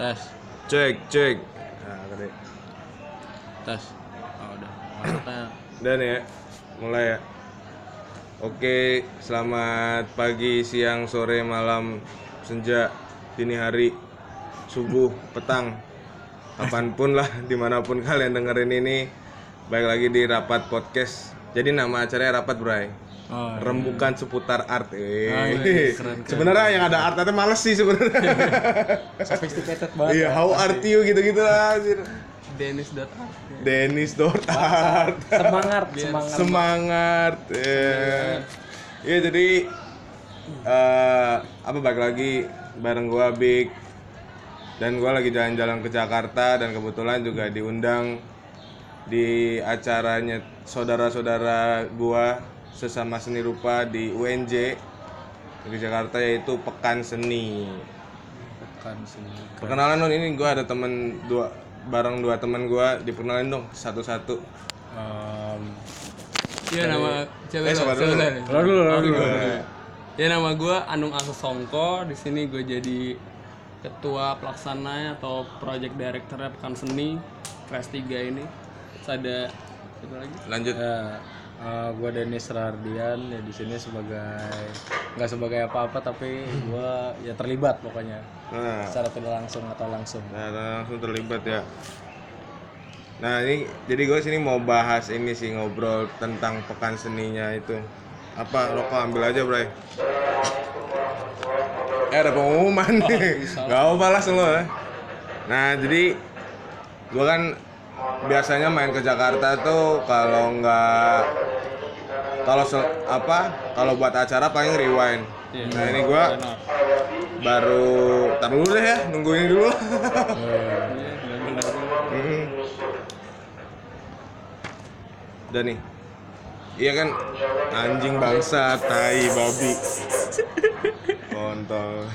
tes Cek, cek. Nah, tadi. tes oh, udah Udah nih ya. Mulai ya. Oke, selamat pagi, siang, sore, malam, senja, dini hari, subuh, petang, kapan pun lah, di mana pun kalian dengerin ini. Baik lagi di Rapat Podcast. Jadi nama acaranya Rapat, Bray. Oh Rembukan seputar art. Eh. Ah, iya, keren, keren. sebenarnya yang ada art itu males sih sebenarnya. sophisticated banget Iya, how art you gitu-gitu lah. Dennis dot Dennis Dortart. semangat semangat semangat ya ya jadi eh apa balik lagi bareng gua Big dan gua lagi jalan-jalan ke Jakarta dan kebetulan juga diundang di acaranya saudara-saudara gua sesama seni rupa di UNJ di Jakarta yaitu Pekan Seni bukan sini perkenalan non ini gua ada temen dua bareng dua teman gua diperkenalin dong satu-satu Iya nama Eh, cewek cewek dulu. saya. lalu lalu Ya nama gue Anung Asus Songko. Di sini gue jadi ketua pelaksana atau project director Pekan Seni kelas 3 ini. Terus ada satu lagi. lanjut ya gue Dennis Rardian ya di sini sebagai nggak sebagai apa-apa tapi gue ya terlibat pokoknya nah secara tidak langsung atau langsung Nah, langsung terlibat ya. Nah, ini jadi gue sini mau bahas ini sih ngobrol tentang pekan seninya itu. Apa rokok ambil aja, Bray. Eh, ada pengumuman nih. Gak apa lah semua. ya. Nah, jadi gue kan biasanya main ke Jakarta tuh kalau nggak kalau apa kalau buat acara paling rewind. Nah, ini gue baru tar dulu deh ya nunggu ini dulu Iya, benar-benar. Mm. udah nih iya kan anjing bangsa tai babi kontol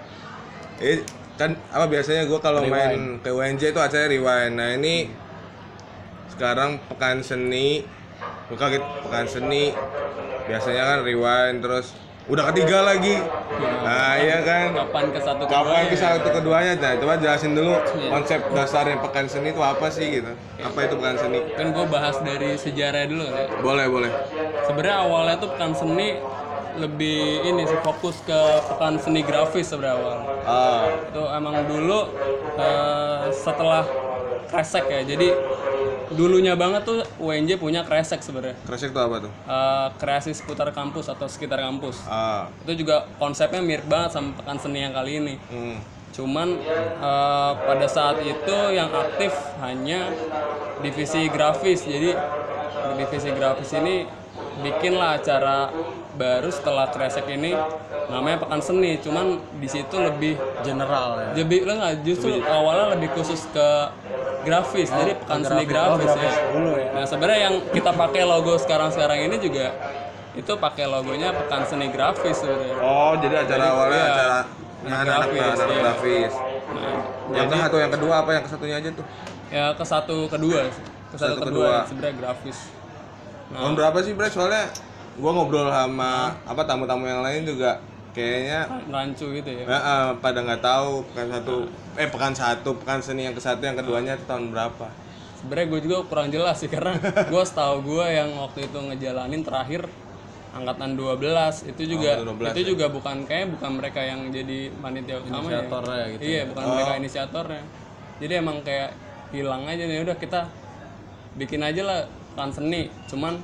eh kan apa biasanya gue kalau main ke UNJ itu acaranya rewind nah ini sekarang pekan seni gue kaget pekan seni biasanya kan rewind terus udah ketiga lagi nah iya kan Kapan ke satu Kapan keduanya? ke satu keduanya? Nah, coba jelasin dulu konsep dasarnya pekan seni itu apa sih gitu? Apa itu pekan seni? Kan gue bahas dari sejarah dulu ya. Boleh, boleh. Sebenarnya awalnya tuh Pekan Seni lebih ini sih fokus ke pekan seni grafis sebenarnya awal. Ah, itu emang dulu eh, setelah kresek ya. Jadi dulunya banget tuh UNJ punya kresek sebenarnya. Kresek itu apa tuh? Eh, kreasi seputar kampus atau sekitar kampus. Ah, itu juga konsepnya mirip banget sama pekan seni yang kali ini. Hmm. cuman eh, pada saat itu yang aktif hanya divisi grafis. Jadi di divisi grafis ini bikinlah acara baru setelah kresek ini namanya pekan seni cuman di situ lebih general ya jadi lo nggak justru awalnya lebih khusus ke grafis jadi pekan seni grafis, ya. dulu ya Nah sebenarnya yang kita pakai logo sekarang-sekarang ini juga itu pakai logonya pekan seni grafis sebenarnya. Oh, jadi acara awalnya iya, acara anak anak-anak grafis, anak iya. grafis. Nah, Yang satu, yang kedua apa? Yang ke satunya aja tuh. ya ke satu kedua ke satu, Satu kedua, kedua. sebenarnya grafis. Nah, Tahun berapa sih, Bre? Soalnya gua ngobrol sama apa tamu-tamu yang lain juga kayaknya rancu gitu ya. eh, eh, pada nggak tahu pekan satu eh pekan satu pekan seni yang ke satu yang keduanya itu tahun berapa Sebenarnya gue juga kurang jelas sih karena gue setahu gue yang waktu itu ngejalanin terakhir angkatan 12 itu juga Angkatan 12, itu juga bukan kayak bukan mereka yang jadi panitia utama ya. Gitu Iya, bukan mereka inisiatornya. Jadi emang kayak hilang aja nih udah kita bikin aja lah kan seni. Cuman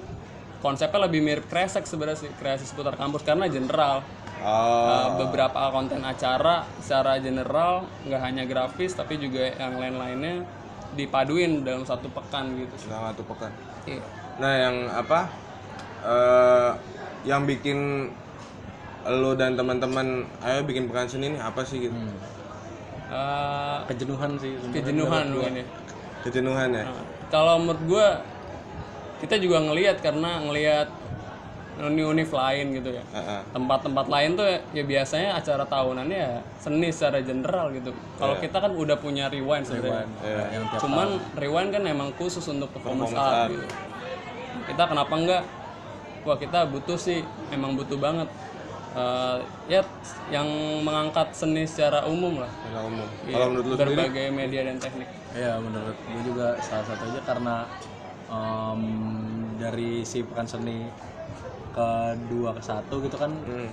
konsepnya lebih mirip kresek sebenarnya sih, kreasi seputar kampus karena general. oh Uh, beberapa konten acara secara general nggak hanya grafis tapi juga yang lain-lainnya dipaduin dalam satu pekan gitu sih. selama satu pekan Iya. Nah, yang apa? eh yang bikin lo dan teman-teman ayo bikin pekan seni ini apa sih gitu? Uh, kejenuhan sih kejenuhan mungkin ya. Kejenuhan ya? Nah, kalau menurut gue kita juga ngelihat karena ngelihat univ lain gitu ya. Heeh. Tempat-tempat lain tuh ya, ya biasanya acara tahunannya ya seni secara general gitu. Kalau kita kan udah punya rewind sebenarnya. Iya. yang tiap Cuman rewind kan emang khusus untuk performance Performance art art. gitu. Kita kenapa enggak? Wah kita butuh sih, emang butuh banget eh, ya yang mengangkat seni secara umum lah Secara umum. Iya, Kalau menurut lu sendiri? berbagai media dan teknik Ya menurut gue juga salah satunya karena em, dari si pekan seni kedua ke satu gitu kan. Hmm.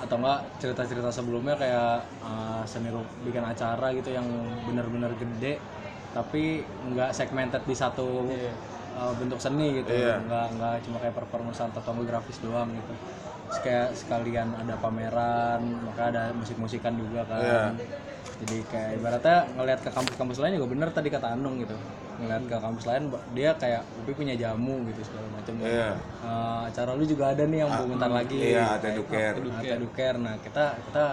atau enggak cerita-cerita sebelumnya kayak eh, seni bikin acara gitu yang benar-benar gede tapi nggak segmented di satu eh, bentuk seni gitu. Nggak nggak cuma kayak performance atau grafis doang gitu. Terus kayak sekalian ada pameran maka ada musik-musikan juga kan. Jadi kayak ibaratnya ngelihat ke kampus-kampus lain juga bener tadi kata Anung gitu ngelihat ke kampus lain dia kayak Upi punya jamu gitu segala macam Iya. Eh, acara lu juga ada nih yang bentar lagi Iya, Ate Duker. Ate Duker. Nah, kita kita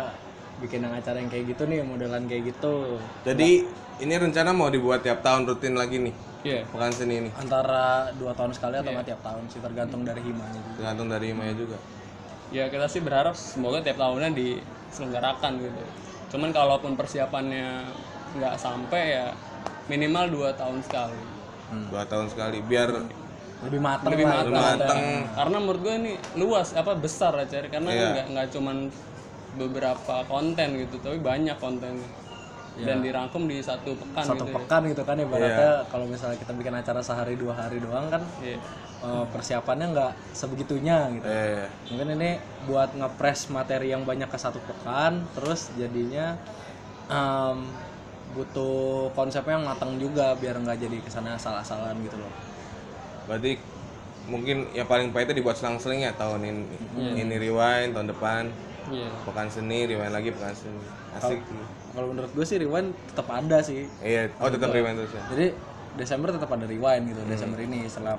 bikin yang acara yang kayak gitu nih, modelan kayak gitu. Jadi ini rencana mau dibuat tiap tahun rutin lagi nih iya pekan seni ini. Antara dua tahun sekali atau nggak tiap tahun sih, tergantung dari himanya juga. Tergantung dari Maya juga. ya kita sih berharap semoga tiap tahunnya diselenggarakan gitu cuman kalaupun persiapannya nggak sampai ya minimal dua tahun sekali Dua tahun sekali biar Lebih matang lebih lah. matang matang. karena menurut gue ini luas apa besar ya cari karena Iya. nggak nggak cuman beberapa konten gitu tapi banyak konten dan dirangkum di satu pekan Satu gitu ya. pekan gitu kan ibaratnya kalau misalnya kita bikin acara sehari dua hari doang kan Iya. eh, persiapannya nggak sebegitunya gitu. eh Mungkin ini buat ngepres materi yang banyak ke satu pekan, terus jadinya em, butuh konsepnya yang matang juga biar nggak jadi ke sana salah-salahan gitu loh. berarti mungkin yang paling pahitnya dibuat selang-seling ya tahun ini. Ini rewind tahun depan Iya. pekan seni rewind lagi pekan seni. Asik. Kalau menurut gue sih rewind tetap ada sih. Iya, oh tetap rewind terus ya. Jadi Desember tetap ada rewind gitu. Desember ini setelah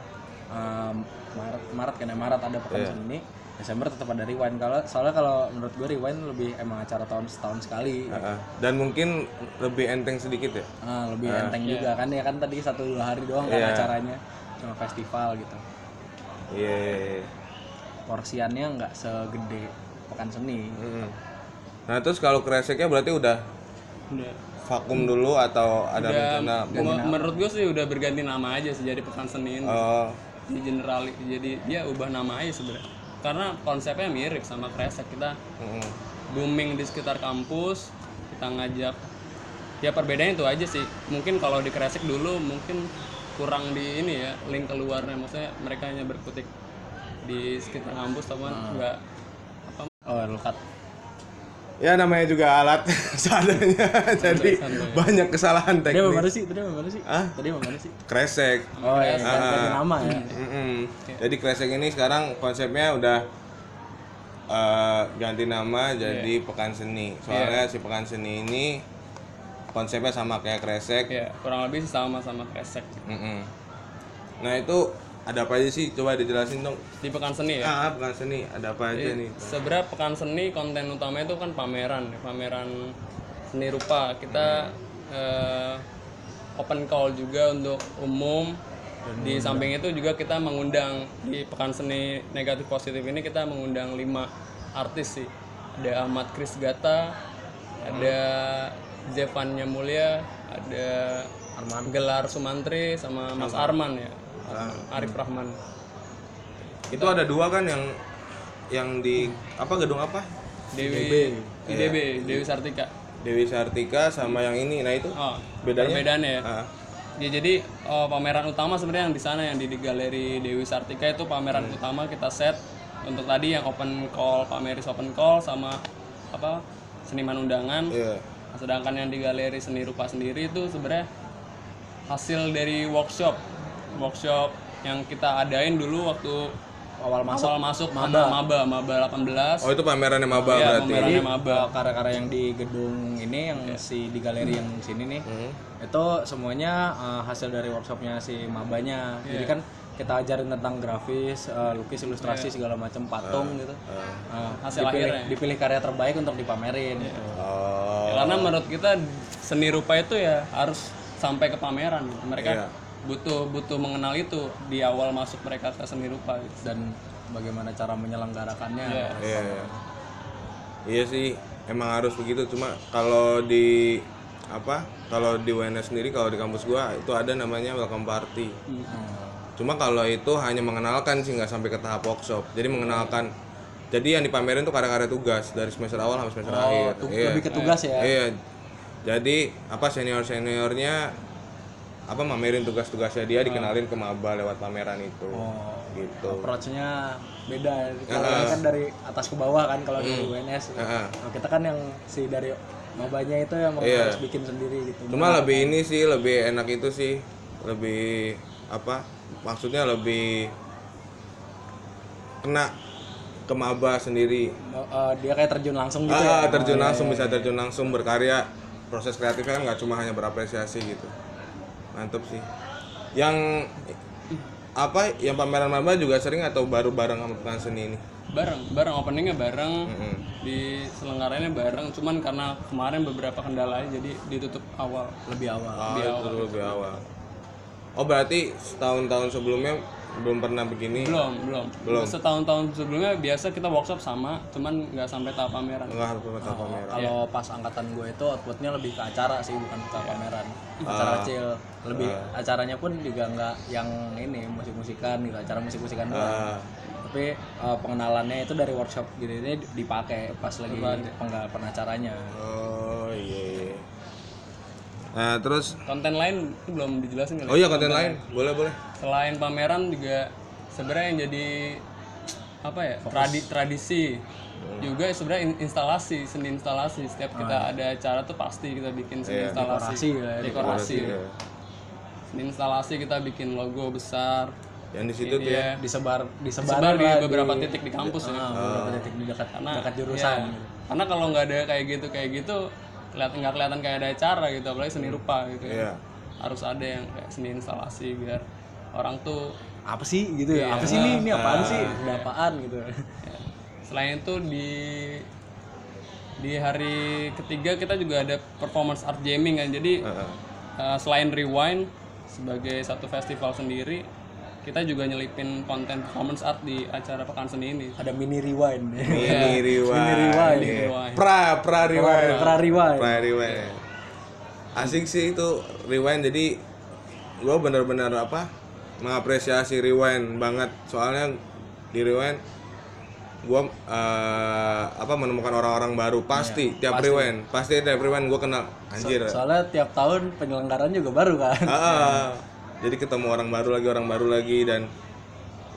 em, Maret Maret kan ya Maret ada pekan seni. Desember tetap ada rewind. Kalau soalnya kalau menurut gue rewind lebih emang acara tahun setahun sekali. Heeh. Dan mungkin lebih enteng sedikit ya. Ah, lebih enteng juga kan ya kan tadi satu dua hari doang kan acaranya cuma festival gitu. Iya. iya, iya. Porsiannya nggak segede pekan seni. Mm-mm. Nah terus kalau kreseknya berarti udah Udah. vakum dulu atau ada Udah, rencana? me- menurut gue sih udah berganti nama aja sih jadi pekan seni ini. Oh, di general jadi dia ubah nama aja sebenarnya karena konsepnya mirip sama kresek kita mm-mm. booming di sekitar kampus kita ngajak ya perbedaannya itu aja sih mungkin kalau di kresek dulu mungkin kurang di ini ya link keluarnya maksudnya mereka hanya berkutik di sekitar kampus teman nggak apa Oh. Ya namanya juga alat seadanya, jadi banyak kesalahan Tadi apa teknis. mana sih? Tadi apa mana sih? Ah? Tadi apa mana sih? Kresek. Oh, ya, ganti nama ya. Mm-mm. Jadi kresek ini sekarang konsepnya udah eh, ganti nama jadi pekan seni. Soalnya si pekan seni ini konsepnya sama kayak kresek. ya kurang lebih sama sama kresek Mm-mm. Nah itu ada apa aja sih? Coba dijelasin dong. di pekan seni ya? Ah pekan seni. Ada apa aja nih? sebenarnya pekan seni konten utama itu kan pameran pameran seni rupa. Kita eh, open call juga untuk umum. Di samping itu juga kita mengundang di pekan seni negatif positif ini kita mengundang lima artis sih. Ada Ahmad Kris Gata ada Zevanya Mulia ada Gelar Sumantri sama Mas Arman ya Arif Rahman Itu ada dua kan yang yang di apa gedung apa? Dewi IDB Dewi Sartika Dewi Sartika sama yang ini. Nah itu Oh, Bedanya? perbedaannya ya. Ah. Ya, jadi oh, pameran utama sebenarnya yang di sana yang di, di galeri Dewi Sartika itu pameran Hmm. utama kita set untuk tadi yang open call pameris open call sama apa seniman undangan. Iya. Nah, sedangkan yang di galeri seni rupa sendiri itu sebenarnya hasil dari workshop workshop yang kita adain dulu waktu Awal masuk awal masuk maba maba maba 18 Oh itu pamerannya maba Iya, berarti. pamerannya maba uh, karya-karya yang di gedung ini yang si di galeri yang sini nih Hmm. itu semuanya uh, hasil dari workshopnya si mabanya jadi kan kita ajarin tentang grafis uh, lukis ilustrasi segala macam patung gitu Uh, Hasil dipilih, akhirnya. dipilih karya terbaik untuk dipamerin gitu. Oh. Ya, karena menurut kita seni rupa itu ya harus sampai ke pameran mereka Iya. Butuh butuh mengenal itu di awal masuk mereka ke seni rupa gitu. dan bagaimana cara menyelenggarakannya Iya. Iya. iya. Iya sih, emang harus begitu. Cuma kalau di apa? Kalau di UNS sendiri, kalau di kampus gua itu ada namanya welcome party. Cuma kalau itu hanya mengenalkan sih nggak sampai ke tahap workshop. Jadi mengenalkan jadi yang dipamerin tuh karya-karya tugas dari semester awal sampai semester Oh, akhir Iya. lebih ke tugas ya. Iya. Jadi apa senior seniornya apa mamerin tugas-tugasnya dia dikenalin ke maba lewat pameran itu. Oh. Gitu. approach-nya beda kalau ini kan dari atas ke bawah kan kalau dari Hmm. UNS Heeh. Nah, kita kan yang si dari mabanya itu yang Iya. harus bikin sendiri gitu Cuma lebih ini sih lebih enak itu sih lebih apa? Maksudnya lebih kena ke maba sendiri. Eh, dia kayak terjun langsung gitu ah, ya terjun Oh, iya, langsung iya, bisa iya. terjun langsung berkarya. Proses kreatifnya kan nggak cuma hanya berapresiasi gitu. Mantep sih. Yang apa yang pameran maba juga sering atau baru bareng sama pekan seni ini? bareng bareng openingnya bareng Mm-mm. di selenggaraannya bareng cuman karena kemarin beberapa kendalanya jadi ditutup awal lebih awal Ah, itu lebih awal. Oh berarti setahun-tahun sebelumnya belum pernah begini? belum belum. Belum. setahun-tahun sebelumnya biasa kita workshop sama cuman nggak sampai tahap pameran. Enggak harus pamer pameran. kalau pas angkatan gue itu outputnya lebih ke acara sih bukan ke pameran. Acara kecil. Lebih acaranya pun juga nggak yang ini musik-musikan gitu acara musik-musikan doang. Ah, tapi eh, pengenalannya itu dari workshop gitu ini dipakai pas lagi penggalapan acaranya oh iya. iya. Nah terus, konten lain itu belum dijelasin kali. Oh iya konten lain, boleh boleh. selain pameran juga sebenarnya yang jadi apa ya tradi tradisi juga sebenarnya in- instalasi seni instalasi. Setiap kita ada acara tuh pasti kita bikin seni instalasi. dekorasi. Ya, dekorasi. Iya. seni instalasi kita bikin logo besar. Yang di situ tuh ya. ya? Disebar disebar, sebar di beberapa titik di kampus ya. Ah, beberapa titik di dekat karena dekat jurusan. ya, karena kalau nggak ada kayak gitu kayak gitu kelihatan nggak kelihatan kayak ada acara gitu apalagi seni rupa gitu ya. Iya. harus ada yang kayak seni instalasi biar orang tuh apa sih gitu Iya. ya apa sih ini ini apaan sih Ah. apaan gitu ya, selain itu di di hari ketiga kita juga ada performance art jamming kan jadi Heeh. uh, selain rewind sebagai satu festival sendiri kita juga nyelipin konten performance art di acara pekan seni ini ada mini rewind Mini rewind. Mini rewind. Iya. rewind. Pra pra rewind. pra rewind Pra rewind. Asik sih itu rewind jadi gue bener-bener apa mengapresiasi rewind banget soalnya di rewind gue apa menemukan orang-orang baru pasti tiap rewind pasti tiap rewind gue kenal anjir soalnya tiap tahun penyelenggaraan juga baru kan Ah, jadi ketemu orang baru lagi orang baru lagi dan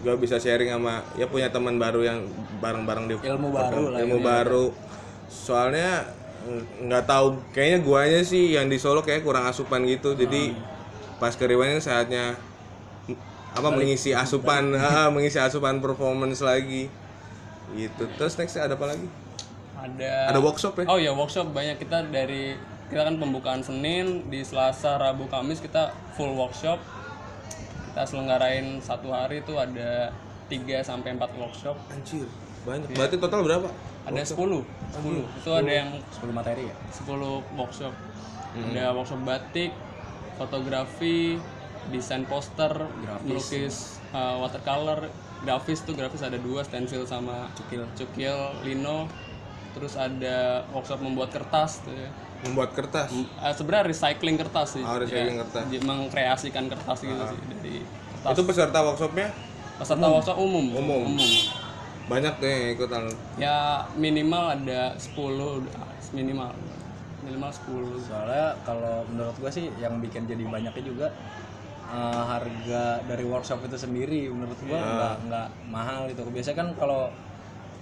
gue bisa sharing sama ya punya teman baru yang bareng-bareng di Ilmu baru lah ilmu baru. Soalnya ng- nggak tahu kayaknya guanya sih yang di Solo kayak kurang asupan gitu. Jadi pas ke Rewind ini saatnya m- apa mengisi asupan ah, mengisi asupan performance lagi. Gitu. Terus next ada apa lagi? Ada ada workshop ya? Oh ya workshop banyak. Kita dari kita kan pembukaan Senin di Selasa Rabu Kamis kita full workshop. Kita selenggarain satu hari itu ada 3 sampai 4 workshop. Anjir banyak. Berarti total berapa? Ada 10 10 itu ada yang 10 materi ya? 10 workshop. Ada workshop batik fotografi desain poster melukis uh, watercolor. Grafis tuh grafis ada dua stensil sama cukil. cukil lino terus ada workshop membuat kertas tuh ya. Membuat kertas? Uh, sebenarnya recycling kertas sih. Oh, recycling Ya, kertas. jadi mengkreasikan kertas gitu sih dari kertas. Itu peserta workshopnya? Peserta workshop umum. Umum. banyak deh yang ikutan. Ya minimal ada 10 udah, minimal. Minimal 10 soalnya kalau menurut gua sih yang bikin jadi banyaknya juga eh, harga dari workshop itu sendiri. Menurut gua nggak nggak mahal gitu. Biasanya kan kalau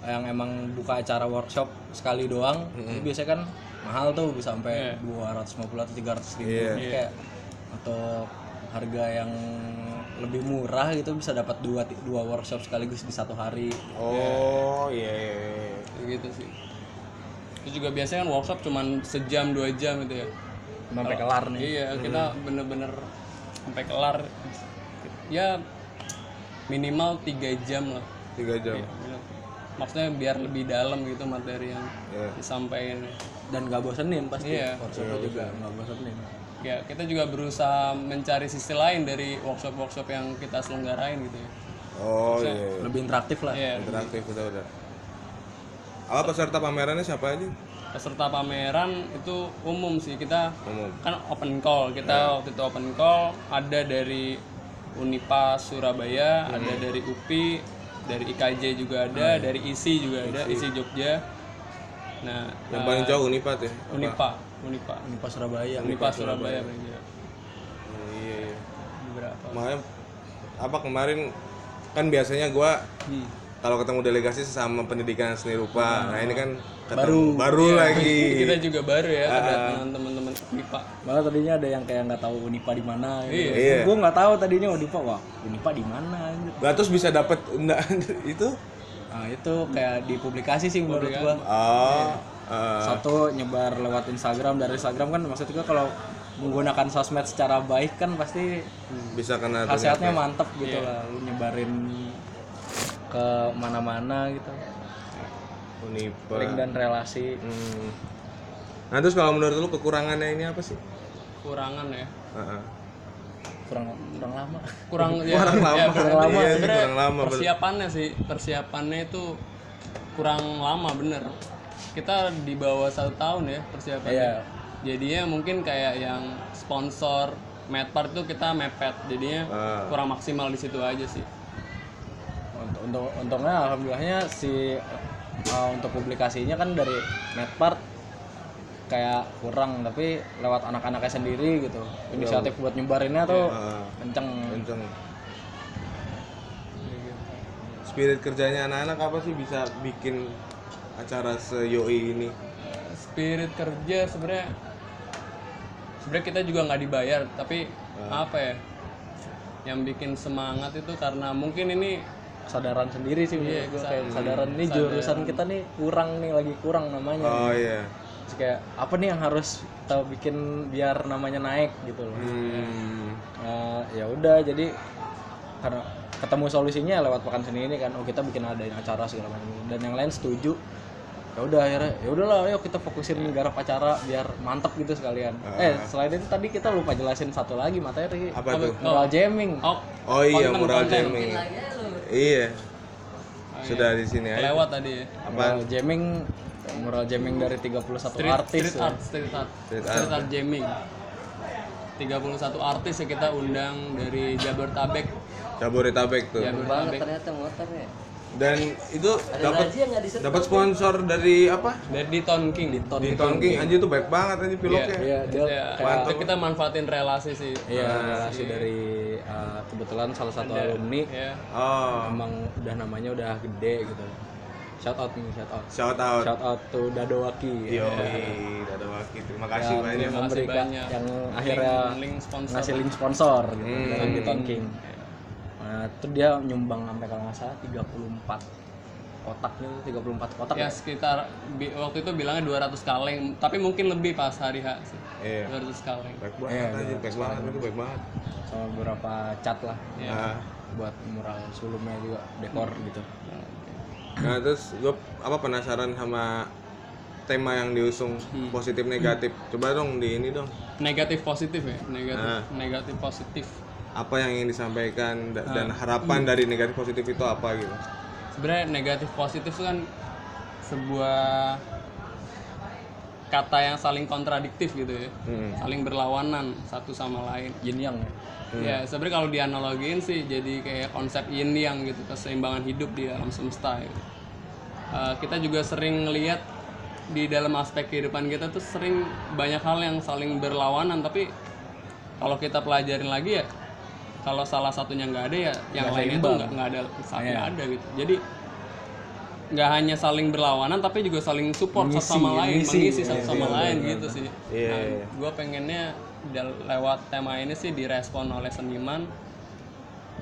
yang emang buka acara workshop sekali doang itu biasanya kan mahal tuh bisa sampai 250 atau 300 ribu. Iya. Jadi kayak untuk harga yang lebih murah gitu bisa dapat dua dua workshop sekaligus di satu hari. Oh iya iya, iya. Kayak gitu sih. Itu juga biasanya kan workshop cuman sejam dua jam gitu ya. Sampai kelar nih. Iya kita bener-bener sampai kelar. Ya minimal tiga jam lah. Tiga jam. Iya. Maksudnya biar lebih dalam gitu materi yang Iya. disampaikan. Dan nggak bosenin pasti Iya. workshopnya juga. nggak bosenin ya kita juga berusaha mencari sisi lain dari workshop-workshop yang kita selenggarain gitu ya. Oh iya iya. lebih interaktif lah. Iya, interaktif udah udah apa peserta pamerannya siapa aja? Peserta pameran itu umum sih. Kita umum. kan open call. Kita waktu itu open call ada dari Unipa Surabaya ada dari UPI dari IKJ juga ada dari ISI juga ada ISI Jogja nah Yang eh, paling jauh Unipat ya. Unipa Unipa Unipa Surabaya Unipa Surabaya paling jauh. Oh, iya, iya. beberapa Makanya apa kemarin kan biasanya gua Hmm. Kalau ketemu delegasi sama pendidikan seni rupa. Nah, ini kan ketemu, Baru. baru lagi. kita juga baru ya kedatangan teman-teman IPA Malah tadinya ada yang kayak nggak tahu Unipa di mana. Gitu. Iya. Gue nggak tahu tadinya Unipa wah Unipa di mana. Lah terus bisa dapat enggak itu? Nah itu kayak di publikasi sih menurut gua. Oh. eh, Satu nyebar lewat Instagram dari Instagram kan maksudnya gua kalau menggunakan sosmed secara baik kan pasti bisa kena khasiatnya mantep gitu lah. Lu nyebarin ke mana-mana gitu. Unipa. Link dan relasi. Hmm. Nah, terus kalau menurut lu kekurangannya ini apa sih? kurangan ya Heeh. Kurang kurang lama. kurang ya, Kurang ya, lama. kurang Iya lama sih, sebenarnya kurang lama, bener. persiapannya sih persiapannya itu kurang lama bener kita di bawah satu tahun ya persiapannya Iya. jadinya mungkin kayak yang sponsor Medpart itu kita mepet jadinya Ah. kurang maksimal di situ aja sih Untuk, untuk untungnya alhamdulillahnya si uh, untuk publikasinya kan dari Medpart kayak kurang tapi lewat anak-anaknya sendiri gitu inisiatif buat nyebarinnya tuh Heeh. kenceng Kenceng. Spirit kerjanya anak-anak apa sih bisa bikin acara seyoi ini? spirit kerja sebenarnya sebenarnya kita juga nggak dibayar tapi Ah. apa ya yang bikin semangat itu karena mungkin ini kesadaran sendiri sih menurut Iya, kesadaran. kayak kesadaran ini jurusan kita nih kurang nih lagi kurang namanya. Oh iya. Terus kayak apa nih yang harus kita bikin biar namanya naik? Gitu loh. Hmm. Eh, ya udah jadi karena ketemu solusinya lewat pekan seni ini kan oh kita bikin ada acara segala macam. Dan yang lain setuju. Ya udah akhirnya ya udahlah ayo kita fokusin garap acara biar mantep gitu sekalian. Eh selain itu tadi kita lupa jelasin satu lagi materi. Apa tuh? mural jamming. Oh. Oh iya, mural jamming. Iya. Sudah di sini aja. lewat tadi ya. Mural jamming mural jamming dari 31 street, artis street ya. art street art. Street street, art. jamming. 31 artis ya kita undang dari Jabodetabek. Jabodetabek tuh. Jabodetabek. Ternyata motornya Dan itu dapat dapat sponsor dari apa? dari Ton King di Ton Tonking anjir tuh baik banget anjir pilotnya. Iya, dia ya, kayak kita manfaatin relasi sih Iya, relasi dari uh, kebetulan salah satu alumni ya Oh, emang udah namanya udah gede gitu. Shout out nih, shout out. shout out. Shout out to Dadowaki Yo, Dada Waki. Terima kasih yang banyak. Terima kasih memberikan banyak. yang akhirnya Link- link sponsor. ngasih link sponsor gitu Hmm. dengan Beton King. Nah, itu dia nyumbang sampai kalau nggak salah 34 kotak nih, 34 kotak. ya sekitar bi- waktu itu bilangnya 200 kaleng tapi mungkin lebih pas hari H sih Iya. 200 kaleng Baik banget Iya, anjir, baik banget itu baik banget. Sama beberapa cat lah Iya. Nah, buat mural sulumnya juga dekor gitu. nah terus gue apa penasaran sama tema yang diusung Hmm. positif negatif. Coba dong di ini dong. negatif positif ya negatif Ah. negatif positif Apa yang ingin disampaikan da- dan Ah. harapan dari negatif positif itu apa gitu? sebenarnya negatif positif itu kan sebuah kata yang saling kontradiktif gitu ya Hmm. saling berlawanan satu sama lain Yin yang ya. ya sebenarnya kalau dianalogiin sih jadi kayak konsep yin yang gitu keseimbangan hidup di alam semesta gitu. Uh, kita juga sering ngelihat di dalam aspek kehidupan kita tuh sering banyak hal yang saling berlawanan tapi kalau kita pelajarin lagi ya kalau salah satunya nggak ada ya yang lain itu nggak nggak ada nggak ada gitu. Jadi nggak hanya saling berlawanan tapi juga saling support satu sama lain mengisi. mengisi satu sama lain gitu sih. Iya, nah, iya. gue pengennya lewat tema ini sih direspon oleh seniman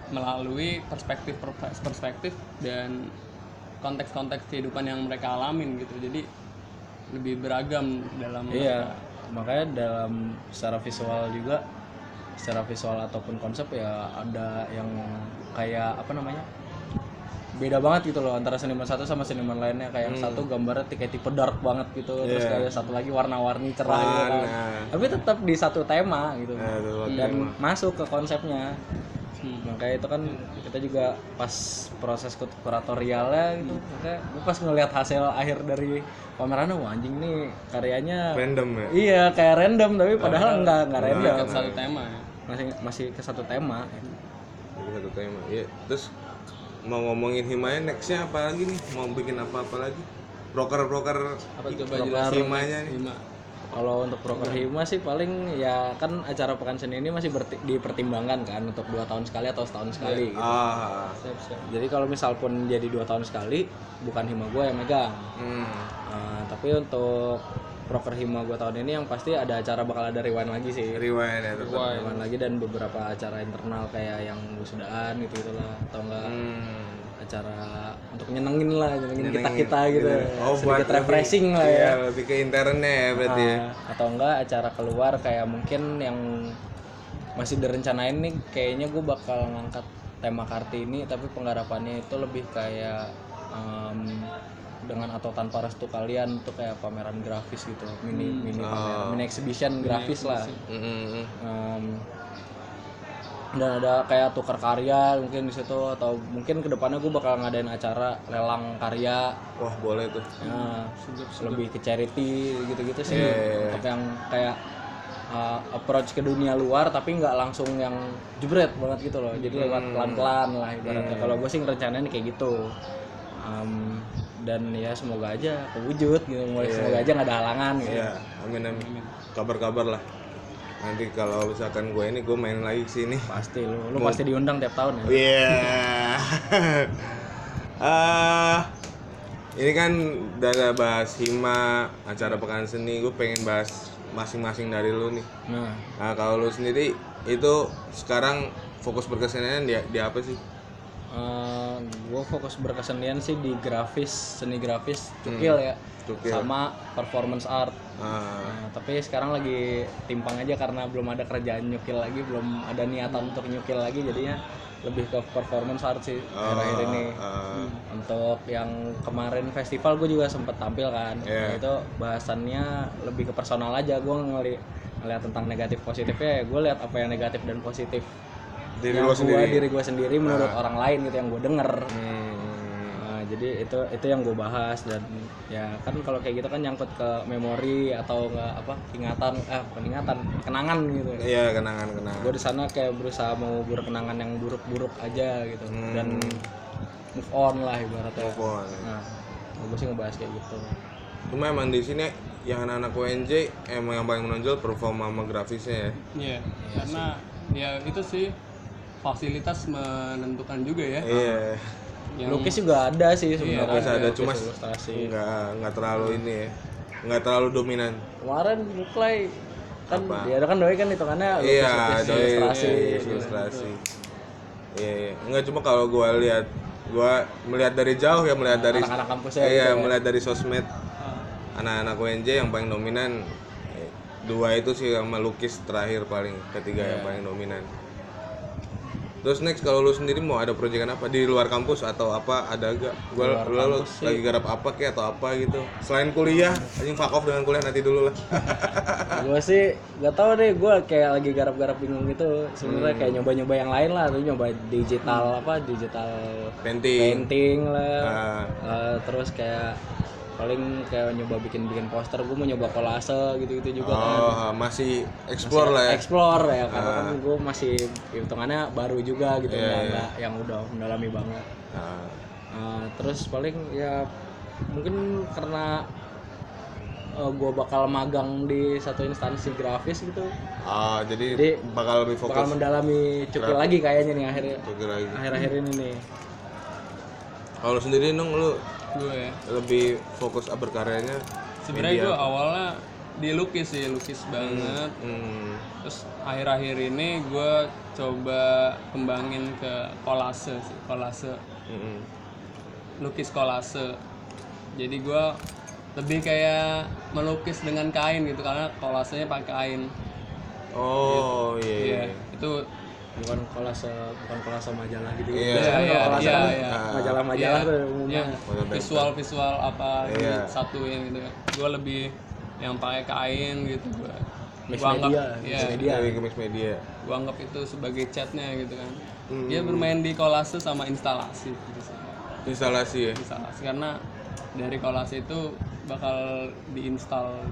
melalui perspektif perspektif dan konteks-konteks kehidupan yang mereka alamin gitu. Jadi lebih beragam dalam Iya, makanya dalam secara visual juga secara visual ataupun konsep ya ada yang kayak apa namanya? Beda banget gitu loh antara seniman satu sama seniman lainnya kayak yang satu gambarnya t- kayak tipe dark banget gitu, terus kayak satu lagi warna-warni cerah gitu kan. Nah, Tapi tetap di satu tema gitu. nah, Dan tema. masuk ke konsepnya. Hmm. Makanya itu kan kita juga pas proses kuratorialnya gitu, makanya gue pas ngelihat hasil akhir dari pamerannya, wah anjing nih karyanya random ya. Iya kayak random tapi padahal enggak enggak random. Satu tema ya Masih masih ke satu tema. Jadi satu tema. Iya. Terus mau ngomongin himanya nextnya apa lagi nih mau bikin apa apa lagi broker broker apa coba jelasin himanya nih Hima. Kalau untuk proker hima sih paling ya kan acara pekan seni ini masih dipertimbangkan kan untuk dua tahun sekali atau setahun sekali. gitu. ah siap siap Jadi kalau misal pun jadi dua tahun sekali, bukan hima gue yang megang. hmm. Nah, tapi untuk proker hima gue tahun ini yang pasti ada acara bakal ada rewind lagi sih. rewind ya tetap Rewind lagi dan beberapa acara internal kayak yang wisudaan gitu gitulah atau enggak hmm. acara untuk nyenengin lah, nyenengin kita Nyenengin, kita gitu. Oh, buat Sedikit refreshing lebih- lah ya. iya, lebih ke internnya ya berarti ya Ah, atau enggak acara keluar kayak mungkin yang masih direncanain nih kayaknya gue bakal ngangkat tema kartini tapi penggarapannya itu lebih kayak em, dengan atau tanpa restu kalian tuh kayak pameran grafis gitu mini mini pameran mini exhibition grafis lah. Hmm, hmm, hmm. Em, dan ada kayak tukar karya mungkin di situ atau mungkin ke depannya gue bakal ngadain acara lelang karya. Wah boleh tuh. Ya, lebih ke charity gitu-gitu sih. Iya, untuk yang kayak uh, approach ke dunia luar tapi nggak langsung yang jebret banget gitu loh. Jadi lewat Hmm. pelan-pelan lah ibaratnya. Kalau gue sih ngerencanain kayak gitu. Um, dan ya semoga aja kewujud gitu mulai semoga aja nggak ada halangan gitu Iya, amin amin. Kabar-kabar lah. Nanti kalau misalkan gue ini gue main lagi ke sini. pasti lu lu pasti diundang tiap tahun ya Iya. Ah, ini kan udah bahas hima acara pekan seni. Gue pengen bahas masing-masing dari lu nih. nah Nah kalau lu sendiri itu sekarang fokus berkesenian di, di apa sih? Gue fokus berkesenian sih di grafis seni grafis cukil ya. Cukil. sama performance art. Ah, Nah, tapi sekarang lagi timpang aja karena belum ada kerjaan nyukil lagi, belum ada niatan untuk nyukil lagi, jadinya lebih ke performance art sih akhir-akhir ini. ah, Untuk yang kemarin festival gue juga sempet tampil kan. Nah, itu bahasannya lebih ke personal aja, gue ngeli ngeliat tentang negatif positifnya, gue lihat apa yang negatif dan positif diri yang gua- sendiri. diri gue sendiri menurut orang lain gitu yang gue denger. Hmm. Nah, jadi itu itu yang gue bahas dan ya kan kalau kayak gitu kan nyangkut ke memori atau nggak apa ingatan eh bukan ingatan kenangan gitu Iya kenangan kenangan. gue di sana kayak berusaha mengubur kenangan yang buruk-buruk aja gitu Hmm. dan move on lah ibaratnya Move on. nah gue sih ngebahas kayak gitu Cuma emang di sini yang anak-anak UNJ emang yang paling menonjol performa sama grafisnya ya. Iya, karena ya itu sih fasilitas menentukan juga ya. Iya. Yang lukis juga ada sih sebenarnya Lukis ada cuma ilustrasi nggak nggak terlalu ini ya. Nggak terlalu dominan. kemarin Muklai kan dia kan doi kan hitungannya lukis, Iya, lukis, doi ilustrasi iya, gitu. ilustrasi. Iya, iya. Enggak cuma kalau gua lihat gua melihat dari jauh ya melihat dari anak-anak kampusnya iya, gitu ya. melihat dari sosmed anak-anak UNJ yang paling dominan eh, dua itu sih sama lukis terakhir paling ketiga Iya. yang paling dominan. Terus next kalau lu sendiri mau ada proyekan apa di luar kampus atau apa ada gak? Gua lu, lu lagi garap apa kayak atau apa gitu. Selain kuliah, anjing fuck off dengan kuliah nanti dulu lah. gue sih gak tau deh gue kayak lagi garap-garap bingung gitu sebenarnya kayak nyoba-nyoba yang lain lah tuh nyoba digital apa digital Painting. painting lah Ah. Eh, terus kayak paling kayak nyoba bikin-bikin poster gue mau nyoba kolase gitu-gitu juga kan. Oh, masih explore lah ya. explore ya karena kan gue masih hitungannya baru juga gitu nggak nggak yang udah mendalami banget. Nah, Uh, terus paling ya mungkin karena uh, gue bakal magang di satu instansi grafis gitu. Ah, jadi, Jadi, bakal lebih fokus bakal mendalami cukil lagi kayaknya nih akhir Oke lagi. akhir-akhir ini nih. Kalau sendiri nong lu gue ya. lebih fokus berkaryanya Sebenarnya gue awalnya di lukis sih, lukis banget. hmm, Terus akhir-akhir ini gue coba kembangin ke kolase sih, kolase, hmm, lukis kolase. Jadi gue lebih kayak melukis dengan kain gitu karena kolasenya pakai kain. Oh iya. iya. Iya, itu bukan kolase bukan kolase majalah gitu Iya. Biasanya kan Iya, kalau kolase iya, kan iya. majalah-majalah tuh umumnya yang Foto visual-visual apa Iya. disatuin gitu. Gue lebih yang pakai kain gitu gue. Mix Gua anggap, media, iya, mix media. Ke mix media. gua anggap itu sebagai chatnya gitu kan. Hmm. Dia bermain di kolase sama instalasi gitu sih. Instalasi ya. Instalasi karena dari kolase itu bakal diinstal ya,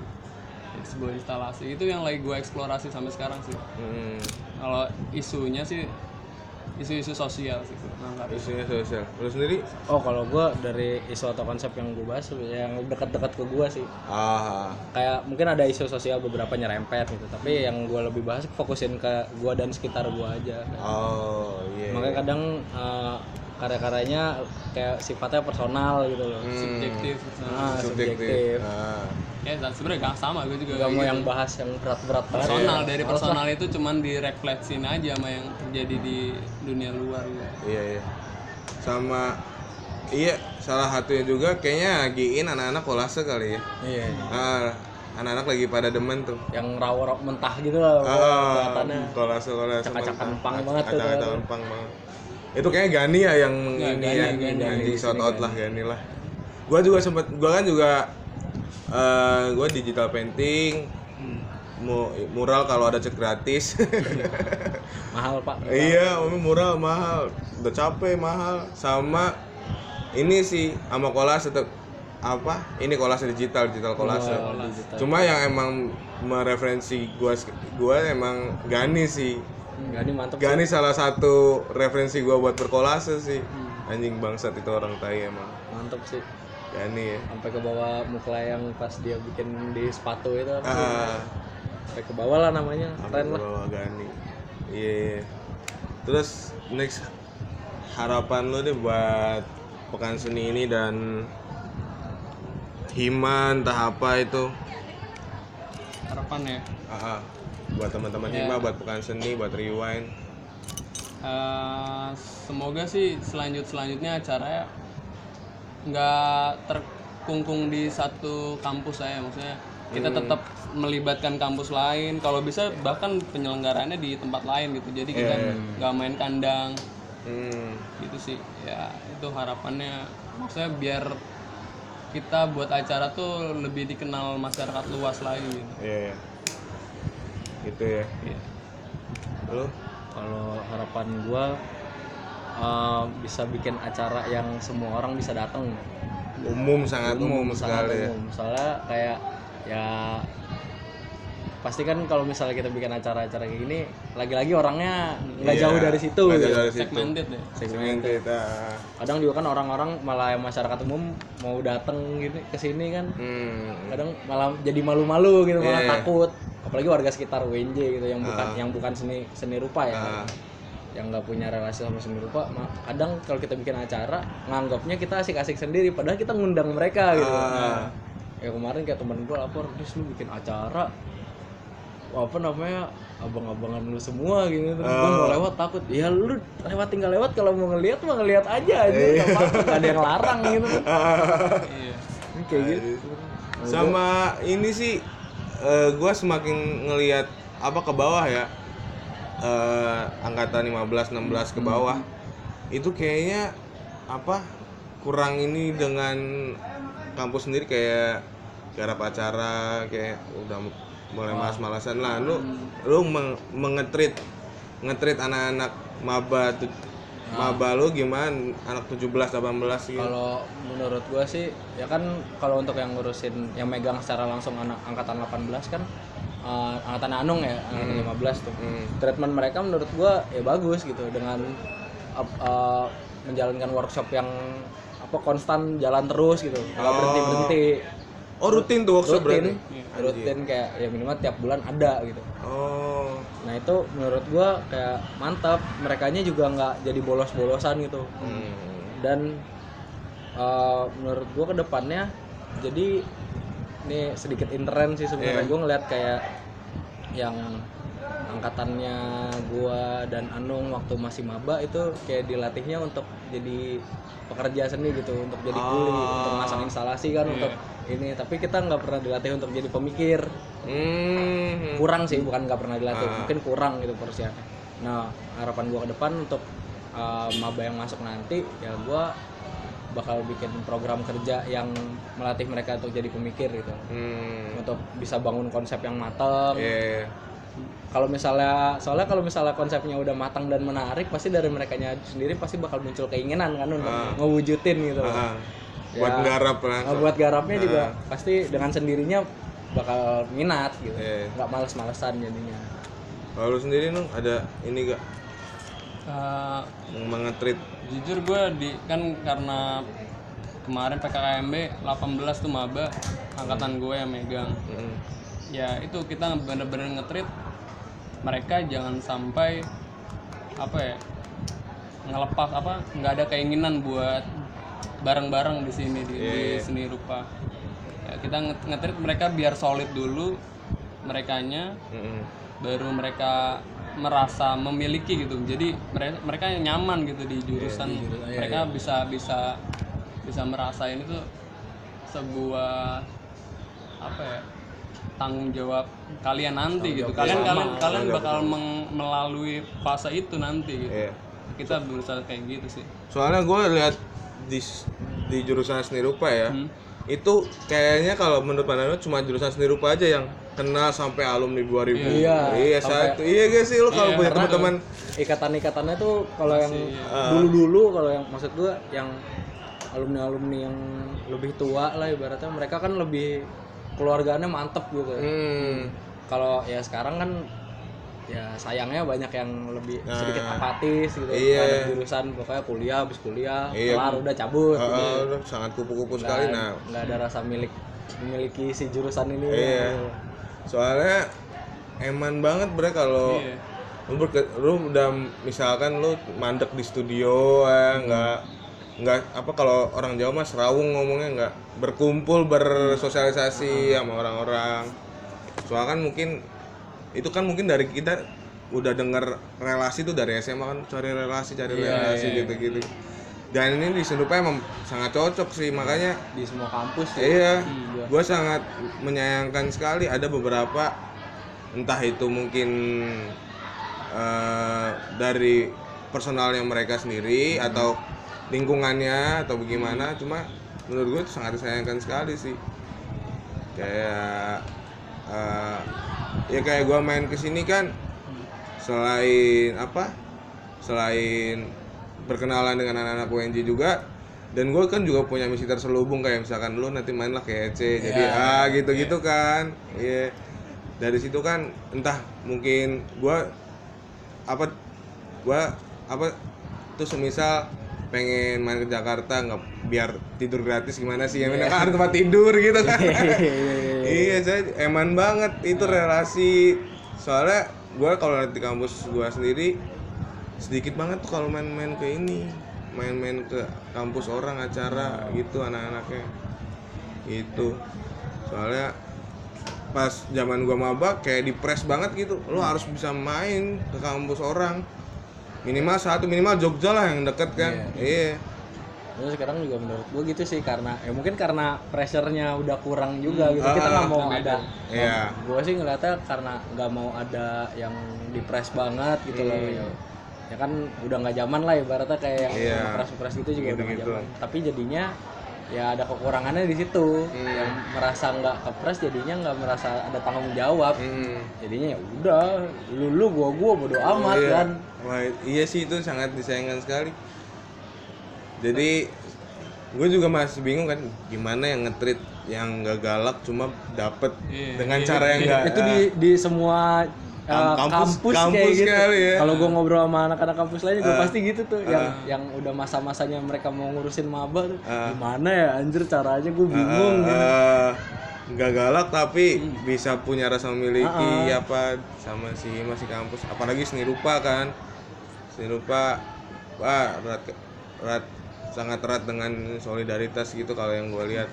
sebuah instalasi. Itu yang lagi gue eksplorasi sampai sekarang sih. Hmm. Kalau isunya sih isu-isu sosial sih ngangkat isunya sosial. Lu sendiri? Oh kalau gue dari isu atau konsep yang gue bahas yang dekat-dekat ke gue sih. Ah kayak mungkin ada isu sosial beberapa nyerempet gitu tapi yang gue lebih bahas fokusin ke gue dan sekitar gue aja. Oh iya. Makanya kadang eh, karya-karyanya kayak sifatnya personal gitu loh. Subjektif. Nah, subjektif. subjektif. Ah ya dan sebenarnya gak sama gue juga gak mau gitu. yang bahas yang berat-berat personal dari personal itu cuman direfleksin aja sama yang terjadi di dunia luar gitu. iya iya. Sama iya salah satunya juga kayaknya lagi in anak-anak kolase kali ya. Iya iya. ah anak-anak lagi pada demen tuh. Yang raw mentah gitu lah ah kelihatannya. kolase kolase Acak-acakan punk banget tuh, acak-acakan punk banget. Itu kayaknya Gani ya yang Ya, ini Gani, ya Gani, anjing shout out lah Gani lah. Gua juga sempet gua kan juga eh gua digital painting. Mu- mural kalau ada cat gratis. Mahal pak. Iya umi mural mahal. Udah capek mahal. Sama ini sih sama kolase tetap apa? Ini kolase digital digital kolase. Digital. cuma yang emang mereferensi gua gua emang Gani sih. Gani mantep Gani salah satu referensi gua buat berkolase sih. Anjing bangsat itu orang tai emang. Mantep sih Ya sampai ke bawah muka yang pas dia bikin di sepatu itu. Apa ah. Sampai ke bawah lah namanya. Keren lah. bawa Gani. Iya iya. terus next harapan lu deh buat pekan seni ini dan Himan entah apa itu. Harapan ya? Ah, ah. buat teman-teman Ya. Hima buat pekan seni buat rewind. Eh, semoga sih selanjut selanjutnya acaranya nggak terkungkung di satu kampus saya. Maksudnya kita tetap melibatkan kampus lain kalau bisa bahkan penyelenggaraannya di tempat lain gitu. Jadi kita nggak main kandang. Hmm. gitu sih. Ya itu harapannya. Maksudnya biar kita buat acara tuh lebih dikenal masyarakat luas lagi gitu. iya iya. gitu ya. Iya. lu? Kalau harapan gua eh, bisa bikin acara yang semua orang bisa datang umum sangat umum, sangat sekali ya umum. soalnya kayak ya pasti kan kalau misalnya kita bikin acara-acara kayak gini lagi-lagi orangnya nggak Iya, jauh dari situ jauh gitu. dari situ segmented ya segmented ah. kadang juga kan orang-orang malah masyarakat umum mau datang gini ke sini kan hmm. kadang malah jadi malu-malu gitu malah Iya. takut apalagi warga sekitar UNJ gitu yang bukan yang bukan seni seni rupa ya Ah. Yang nggak punya relasi sama seni rupa kadang kalau kita bikin acara nganggapnya kita asik-asik sendiri padahal kita ngundang mereka gitu. Ah. ya kemarin kayak temen gue lapor dis lu bikin acara apa namanya abang-abangan lu semua gitu. Terus gue mau lewat takut. Ya lu lewat tinggal lewat kalau mau ngelihat mah ngelihat aja aja nggak apa-apa nggak ada yang larang gitu. Iya. Ini kayak gitu. sama ini sih eh, gua semakin ngelihat apa ke bawah ya eh, angkatan 15 16 ke bawah itu kayaknya apa kurang ini dengan kampus sendiri kayak garap acara kayak udah mulai malas-malasan lah. Lu lu meng- mengetrit ngetrit anak-anak maba tu- maba lu gimana? Anak 17 18 gitu. Kalau menurut gua sih ya kan kalau untuk yang ngurusin yang megang secara langsung anak angkatan 18 kan eh, angkatan Anung ya, angkatan 15 tuh. Hmm. Treatment mereka menurut gua ya bagus gitu dengan ap- eh, menjalankan workshop yang apa konstan jalan terus gitu. Nggak berhenti-berhenti. Oh rutin tuh workshop Rutin, berarti? rutin kayak ya minimal tiap bulan ada gitu. Oh. Nah itu menurut gua kayak mantap. Merekanya juga nggak jadi bolos-bolosan gitu Hmm. dan uh, menurut gua ke depannya jadi ini sedikit intern sih sebenarnya. Gua ngeliat kayak yang angkatannya gua dan Anung waktu masih maba itu kayak dilatihnya untuk jadi pekerja seni gitu untuk jadi kuli untuk masang instalasi kan untuk ini. Tapi kita nggak pernah dilatih untuk jadi pemikir. Hmm. kurang sih bukan nggak pernah dilatih mungkin kurang gitu porsinya. Nah harapan gua ke depan untuk uh, maba yang masuk nanti ya gua bakal bikin program kerja yang melatih mereka untuk jadi pemikir gitu Hmm. untuk bisa bangun konsep yang matang Iya. kalau misalnya soalnya kalau misalnya konsepnya udah matang dan menarik pasti dari mereka sendiri pasti bakal muncul keinginan kan untuk ngewujudin gitu Ah. Ya. Buat nggarap lah. Nah, buat garapnya juga pasti dengan sendirinya bakal minat gitu nggak males-malesan jadinya Kalau lu sendiri nung ada ini gak Eh, mengetrit. jujur gue di kan karena kemarin PKKMB 18 tuh maba angkatan gue yang megang. Mm. ya itu kita bener-bener ngetrit. Mereka jangan sampai apa ya ngelepas apa nggak ada keinginan buat bareng-bareng di sini di, di seni rupa. Ya, kita nge- ngetrit mereka biar solid dulu merekanya. Mm-mm. baru mereka merasa memiliki gitu. Jadi mereka mereka yang nyaman gitu di jurusan. mereka bisa bisa bisa merasain itu sebuah apa ya tanggung jawab kalian nanti gitu. kalian kalian kalian bakal meng- melalui fase itu nanti gitu. Iya. kita berusaha kayak gitu sih. Soalnya gue lihat di di jurusan seni rupa ya Hmm. itu kayaknya kalau menurut pandangan cuma jurusan seni rupa aja yang kenal sampai alumni 2000 Iya, iya satu iya guys sih lu kalau punya teman-teman ikatan-ikatannya tuh kalau yang Ah. dulu-dulu kalau yang maksud gua yang alumni-alumni yang lebih tua lah ibaratnya mereka kan lebih keluarganya mantep gitu. hmm, Kalau ya sekarang kan ya sayangnya banyak yang lebih sedikit apatis gitu Nah. Iya. terhadap jurusan pokoknya kuliah habis kuliah Iya. kelar udah cabut ah, gitu. ah, sangat kupu-kupu sekali nah nggak ada rasa milik memiliki si jurusan ini Iya. gitu. Soalnya eman banget bre kalau Iya. lu, berke- lu udah misalkan lu mandek di studio ya nggak nggak apa kalau orang Jawa mas rawung ngomongnya nggak berkumpul bersosialisasi sama orang-orang. Soalnya kan mungkin itu kan mungkin dari kita udah denger relasi tuh dari SMA kan cari relasi cari relasi gitu-gitu dan ini di Senupa emang sangat cocok sih makanya di semua kampus ya. Iya, gue sangat menyayangkan sekali ada beberapa entah itu mungkin eh, dari personalnya mereka sendiri atau lingkungannya atau bagaimana, cuma menurut gue itu sangat disayangkan sekali sih. Kayak eh, ya kayak gue main ke sini kan selain apa? Selain berkenalan dengan anak-anak UNJ juga. Dan gue kan juga punya misi terselubung kayak misalkan lu nanti main lah kayak EC jadi ah gitu-gitu kan. Iya. Dari situ kan entah mungkin gue apa gue apa tuh semisal pengen main ke Jakarta nggak biar tidur gratis gimana sih? Ya kan ada tempat tidur gitu kan. Iya saya eman banget itu relasi. Soalnya gue kalau di kampus gue sendiri sedikit banget tuh kalau main-main ke ini main-main ke kampus orang acara gitu anak-anaknya. Itu soalnya pas zaman gua maba kayak dipres banget gitu. Lo harus bisa main ke kampus orang. Minimal satu minimal Jogja lah yang deket kan. Iya Terus sekarang juga menurut gue gitu sih karena ya mungkin karena pressure-nya udah kurang juga gitu. Kita nggak mau ada. Iya. Gue sih ngeliatnya karena nggak mau ada yang dipres banget gitu loh. Ya, kan udah nggak zaman lah ibaratnya kayak yang Iya. press-press gitu juga udah nggak gitu. zaman. Tapi jadinya ya ada kekurangannya di situ. Hmm. Yang merasa nggak kepres jadinya nggak merasa ada tanggung jawab. Hmm. Jadinya ya udah lu lu gua gua bodo amat iya. kan. Wah, iya sih itu sangat disayangkan sekali. Jadi gue juga masih bingung kan gimana yang ngetrit yang gak galak cuma dapet Iya, dengan cara yang gak itu di di semua kampus- kampus, kampus kayak gitu. kali ya. Kalau gue ngobrol sama anak-anak kampus lain juga Ah. pasti gitu tuh, yang yang udah masa-masanya mereka mau ngurusin maba tuh, Ah. gimana ya anjir caranya gue bingung. gitu. Eh, nggak galak tapi bisa punya rasa memiliki apa sama si masih kampus apalagi seni rupa kan seni rupa wah erat erat sangat erat dengan solidaritas gitu kalau yang gue lihat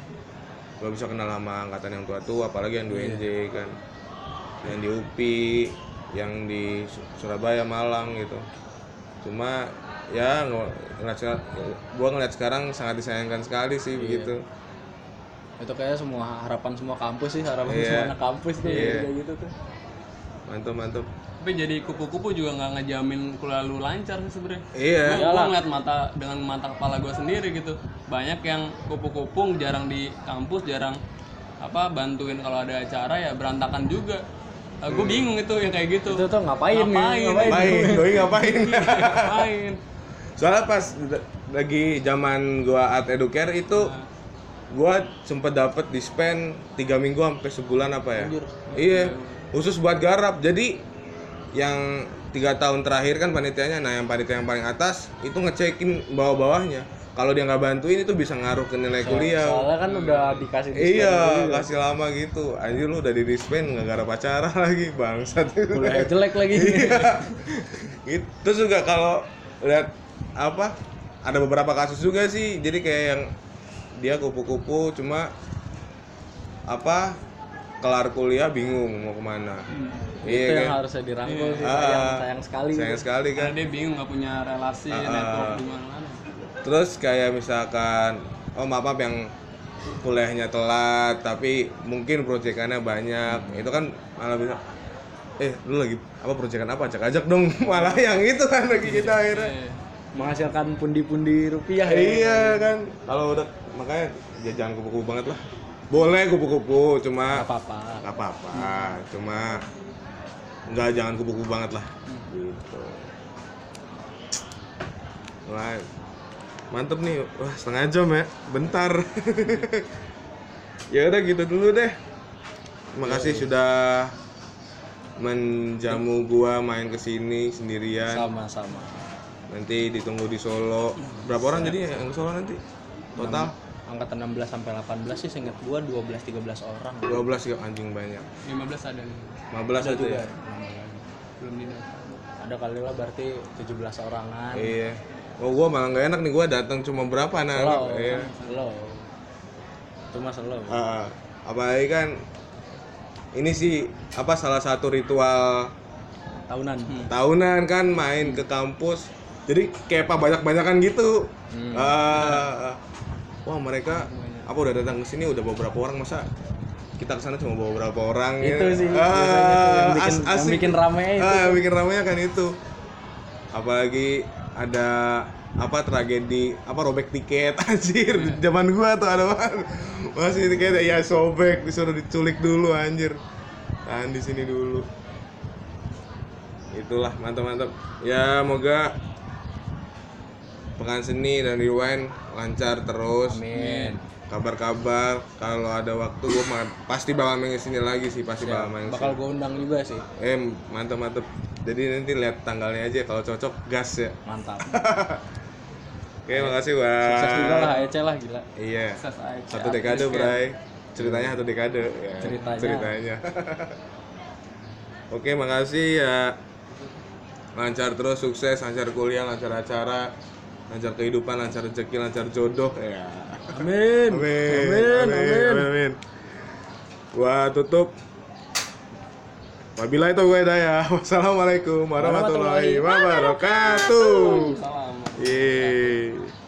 gue bisa kenal sama angkatan yang tua-tua apalagi yang di UNJ kan yang di UPI yang di Su- Surabaya Malang gitu. Cuma ya nge- ngeliat gua ngeliat sekarang sangat disayangkan sekali sih begitu. Itu kayak semua harapan semua kampus sih, harapan Iya. semua anak kampus tuh Iya. kayak gitu tuh. mantap mantap. Tapi jadi kupu-kupu juga nggak ngejamin kuliah lu lancar sih sebenarnya. Iya. Gue ngeliat mata dengan mata kepala gue sendiri gitu. Banyak yang kupu-kupu jarang di kampus jarang apa bantuin kalau ada acara ya berantakan juga gue bingung itu yang kayak gitu. Itu tuh ngapain, nih? Ngapain? ngapain? Doi ngapain? Ngapain? Soalnya pas lagi zaman gua art educare itu gua sempet dapet di spend tiga minggu sampai sebulan apa ya? Iya khusus buat garap. Jadi yang tiga tahun terakhir kan panitianya nah yang panitia yang paling atas itu ngecekin bawah-bawahnya kalau dia nggak bantuin itu bisa ngaruh ke nilai kuliah. soalnya kan udah dikasih iya juga. kasih lama gitu. Anjir lu udah di dispen nggak gara pacaran lagi bangsat. Kuliah jelek lagi. Gitu. Terus juga kalau lihat apa ada beberapa kasus juga sih. Jadi kayak yang dia kupu-kupu cuma apa kelar kuliah bingung mau ke mana. Itu iya yang kan? harusnya dirangkul sih. Ah, sayang, sayang sekali. Sayang sekali kan. Karena dia bingung nggak punya relasi ah. network di mana terus kayak misalkan oh maaf maaf yang kuliahnya telat tapi mungkin proyekannya banyak. Itu kan malah bisa eh lu lagi apa proyekan apa? Ajak ajak dong. Malah yang itu kan lagi kita akhirnya. Menghasilkan pundi-pundi rupiah ya. Iya kan. Kalau udah makanya ya jangan kupu-kupu banget lah. Boleh kupu-kupu Nggak cuma apa-apa. nggak apa-apa. Cuma nggak jangan kupu-kupu banget lah. Gitu. Wah, mantep nih. Wah setengah jam ya. Bentar. Ya udah gitu dulu deh. Terima kasih sudah menjamu gua main ke sini sendirian. Sama-sama. Nanti ditunggu di Solo. Berapa orang jadi yang ke Solo nanti? Total? Angkatan 16 sampai 18 sih seingat gua 12 13 orang. 12 ya anjing banyak. 15 ada nih. 15 itu ya? belum ada kali lah berarti 17 orangan. Iya oh gua malah nggak enak nih gua datang cuma berapa anak slow iya. Slow cuma slow Ah, apalagi kan ini sih apa salah satu ritual tahunan. Tahunan kan main ke kampus. Jadi kayak apa banyak banyakan gitu. Hmm. Ah, wah mereka apa udah datang ke sini udah beberapa orang masa kita ke sana cuma bawa beberapa orang Itu ya. sih, Ah, yang bikin- as- yang asik. bikin rame itu. ah, yang bikin ramenya kan itu. Apalagi ada apa tragedi apa robek tiket anjir zaman gua tuh ada banget. masih tiket ya sobek disuruh diculik dulu anjir. Tahan di sini dulu. Itulah mantap mantap ya moga pekan seni dan rewind lancar terus. Amin kabar-kabar kalau ada waktu gue pasti bakal main ke sini lagi sih pasti bakal main bakal gua undang juga sih. Eh mantap mantap jadi nanti lihat tanggalnya aja kalau cocok gas ya. Mantap. Oke makasih sukses juga lah Ece lah gila. Iya. Sukses satu dekade bray. Ceritanya satu dekade. Ya. Ceritanya. ceritanya. Oke makasih ya. Lancar terus sukses lancar kuliah lancar acara lancar kehidupan lancar rezeki lancar jodoh ya amin amin amin amin, amin. Gua tutup Wabillahi taufiq hidayah. Wassalamualaikum warahmatullahi wabarakatuh. salam.